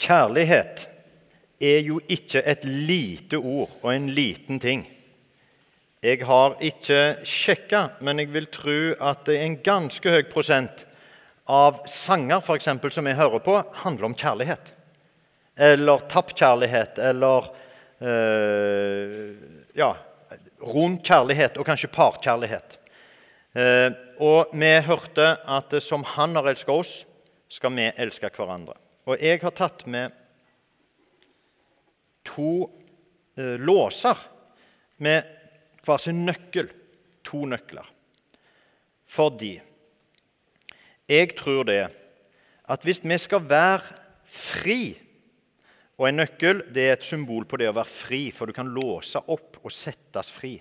Kjærlighet er jo ikke et lite ord og en liten ting. Jeg har ikke sjekka, men jeg vil tro at en ganske høy prosent av sanger for eksempel, som jeg hører på, handler om kjærlighet. Eller tapt kjærlighet, eller øh, ja, rund kjærlighet, og kanskje parkjærlighet. Eh, og vi hørte at som Han har elsket oss, skal vi elske hverandre. Og jeg har tatt med to eh, låser med hver sin nøkkel. To nøkler. Fordi jeg tror det at hvis vi skal være fri Og en nøkkel det er et symbol på det å være fri, for du kan låse opp og settes fri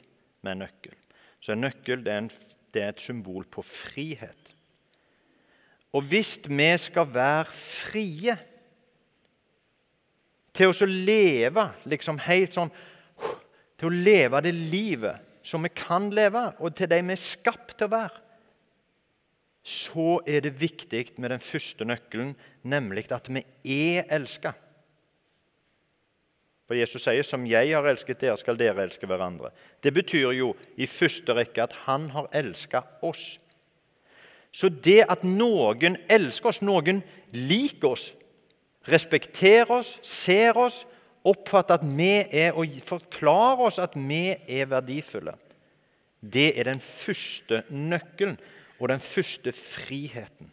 med en nøkkel. Så en nøkkel det er, en, det er et symbol på frihet. Og hvis vi skal være frie til å leve liksom helt sånn Til å leve det livet som vi kan leve, og til de vi er skapt til å være, så er det viktig med den første nøkkelen, nemlig at vi er elska. For Jesus sier 'som jeg har elsket dere, skal dere elske hverandre'. Det betyr jo i første rekke at han har elska oss. Så det at noen elsker oss, noen liker oss, respekterer oss, ser oss, oppfatter at vi er og forklarer oss at vi er verdifulle, det er den første nøkkelen og den første friheten.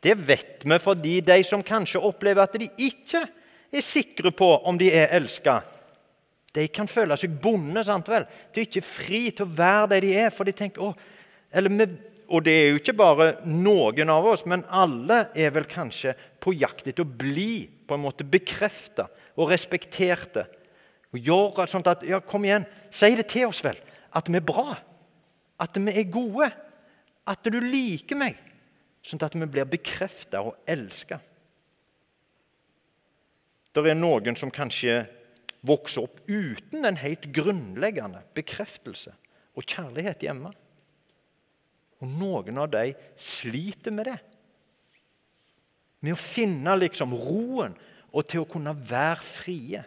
Det vet vi fordi de som kanskje opplever at de ikke er sikre på om de er elska, de kan føle seg bonde. sant vel? De er ikke fri til å være det de er. for de tenker, å, eller med og det er jo ikke bare noen av oss, men alle er vel kanskje på jakt etter å bli på en måte bekrefta og respekterte. Og gjøre sånn at Ja, kom igjen, si det til oss, vel. At vi er bra. At vi er gode. At du liker meg. Sånn at vi blir bekrefta og elska. Det er noen som kanskje vokser opp uten en helt grunnleggende bekreftelse og kjærlighet hjemme. Og noen av dem sliter med det. Med å finne liksom roen og til å kunne være frie.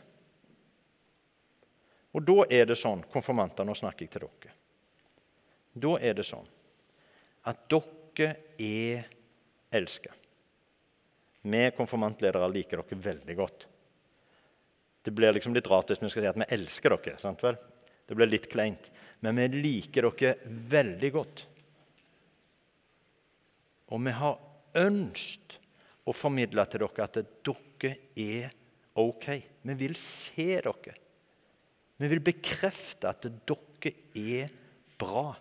Og da er det sånn Konfirmanter, nå snakker jeg til dere. Da er det sånn at dere er elska. Vi konfirmantledere liker dere veldig godt. Det blir liksom litt rart hvis vi skal si at vi elsker dere. sant vel? Det blir litt kleint. Men vi liker dere veldig godt. Og vi har ønsket å formidle til dere at dere er OK. Vi vil se dere. Vi vil bekrefte at dere er bra.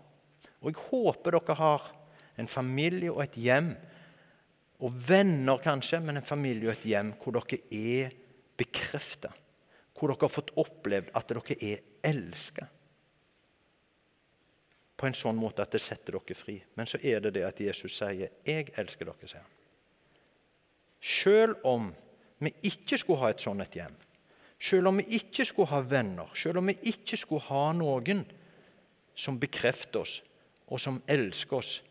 Og jeg håper dere har en familie og et hjem, og venner kanskje, men en familie og et hjem hvor dere er bekrefta. Hvor dere har fått opplevd at dere er elska på en sånn måte at det setter dere fri. Men så er det det at Jesus sier 'Jeg elsker dere', sier han. Selv om vi ikke skulle ha et sånt et hjem, selv om vi ikke skulle ha venner, selv om vi ikke skulle ha noen som bekrefter oss, og som elsker oss,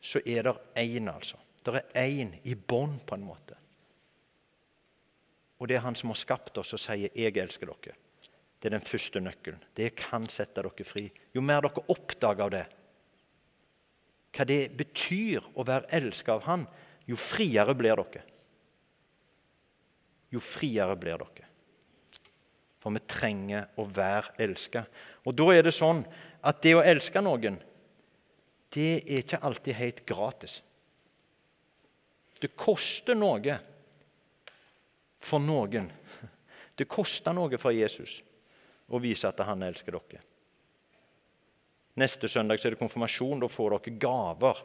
så er det én, altså. Det er én i bånd, på en måte. Og det er han som har skapt oss og sier 'Jeg elsker dere'. Det er den første nøkkelen. Det kan sette dere fri. Jo mer dere oppdager av det, hva det betyr å være elska av Han, jo friere blir dere. Jo friere blir dere. For vi trenger å være elska. Og da er det sånn at det å elske noen, det er ikke alltid helt gratis. Det koster noe for noen. Det koster noe for Jesus og vise at han elsker dere. Neste søndag er det konfirmasjon. Da får dere gaver.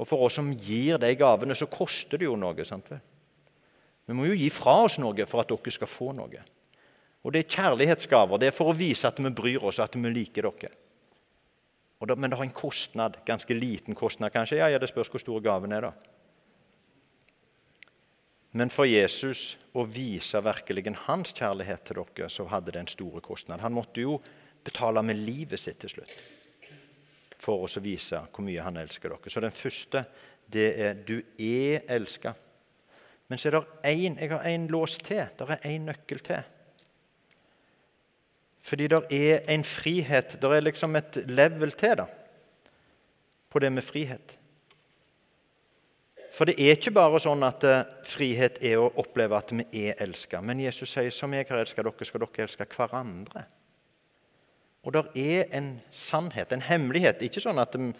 Og For oss som gir de gavene, så koster det jo noe. sant vel? Vi må jo gi fra oss noe for at dere skal få noe. Og Det er kjærlighetsgaver. Det er for å vise at vi bryr oss, at vi liker dere. Da, men det har en kostnad. Ganske liten kostnad, kanskje. Ja, ja, Det spørs hvor stor gaven er. da. Men for Jesus å vise virkelig hans kjærlighet til dere, så hadde det en stor kostnad. Han måtte jo betale med livet sitt til slutt for oss å vise hvor mye han elsker dere. Så den første det er du er elska. Men så er det én Jeg har én lås til. Det er én nøkkel til. Fordi det er en frihet. Det er liksom et level til da, på det med frihet. For det er ikke bare sånn at uh, frihet er å oppleve at vi er elska. Men Jesus sier som jeg har elska dere, skal dere elske hverandre. Og det er en sannhet, en hemmelighet. Ikke sånn at de,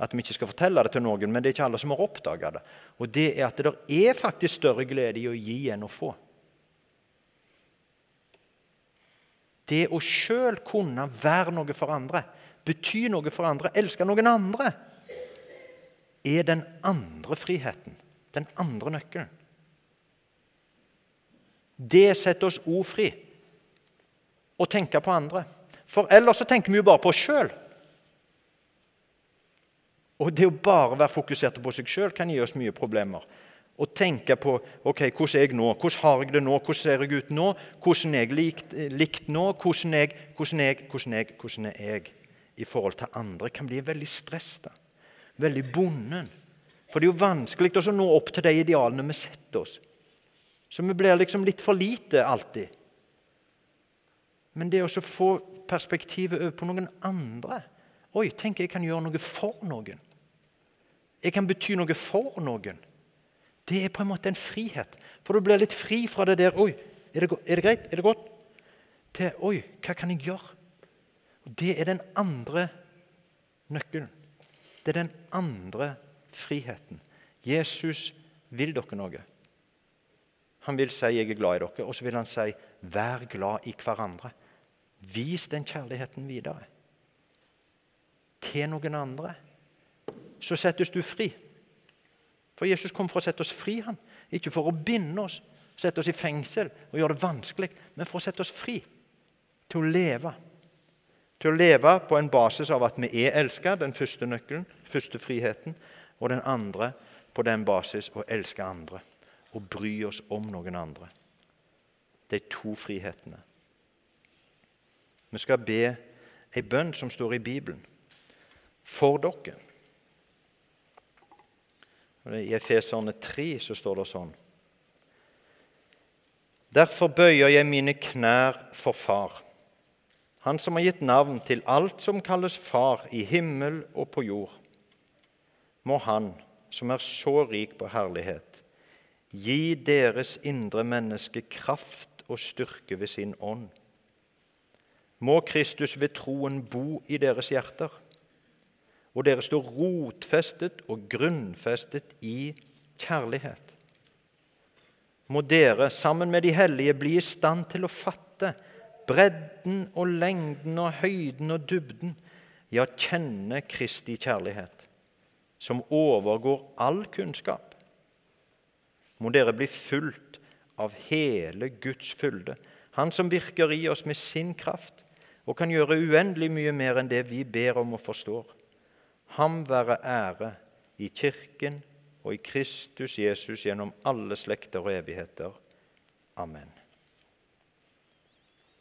at vi ikke skal fortelle det til noen, men det er ikke alle som har oppdaga det. Og det er at det er faktisk større glede i å gi enn å få. Det å sjøl kunne være noe for andre, bety noe for andre, elske noen andre, er den andre friheten. Den andre nøkkelen. Det setter oss ofri å tenke på andre. For ellers så tenker vi jo bare på oss sjøl. Og det å bare være fokusert på seg sjøl kan gi oss mye problemer. Å tenke på ok, hvordan er jeg nå, hvordan har jeg det nå, hvordan ser jeg ut nå, hvordan er jeg likt, likt nå, hvordan er jeg, hvordan er jeg, hvordan er jeg, hvordan er jeg i forhold til andre, kan bli veldig stress. da. Veldig bonden. For det er jo vanskelig å nå opp til de idealene vi setter oss. Så vi blir liksom litt for lite alltid. Men det å få perspektivet over på noen andre Oi, tenk jeg kan gjøre noe for noen. Jeg kan bety noe for noen. Det er på en måte en frihet. For du blir litt fri fra det der Oi, er det, er det greit? Er det godt? Til Oi, hva kan jeg gjøre? Og Det er den andre nøkkelen. Det er den andre friheten. Jesus vil dere noe. Han vil si 'jeg er glad i dere', og så vil han si 'vær glad i hverandre'. Vis den kjærligheten videre til noen andre. Så settes du fri. For Jesus kom for å sette oss fri, han. ikke for å binde oss, sette oss i fengsel og gjøre det vanskelig, men for å sette oss fri til å leve. Til å leve på en basis av at vi er elska, den første nøkkelen, første friheten, og den andre på den basis å elske andre og bry oss om noen andre. De to frihetene. Vi skal be ei bønn som står i Bibelen, for dere. I Efeserne 3 så står det sånn Derfor bøyer jeg mine knær for Far, Han som har gitt navn til alt som kalles Far i himmel og på jord. Må Han, som er så rik på herlighet, gi deres indre menneske kraft og styrke ved sin ånd må Kristus ved troen bo i deres hjerter, og dere står rotfestet og grunnfestet i kjærlighet. Må dere sammen med de hellige bli i stand til å fatte bredden og lengden og høyden og dybden, ja, kjenne Kristi kjærlighet, som overgår all kunnskap. Må dere bli fulgt av hele Guds fylde, Han som virker i oss med sin kraft og kan gjøre uendelig mye mer enn det vi ber om og forstår. Ham være ære i Kirken og i Kristus Jesus gjennom alle slekter og evigheter. Amen.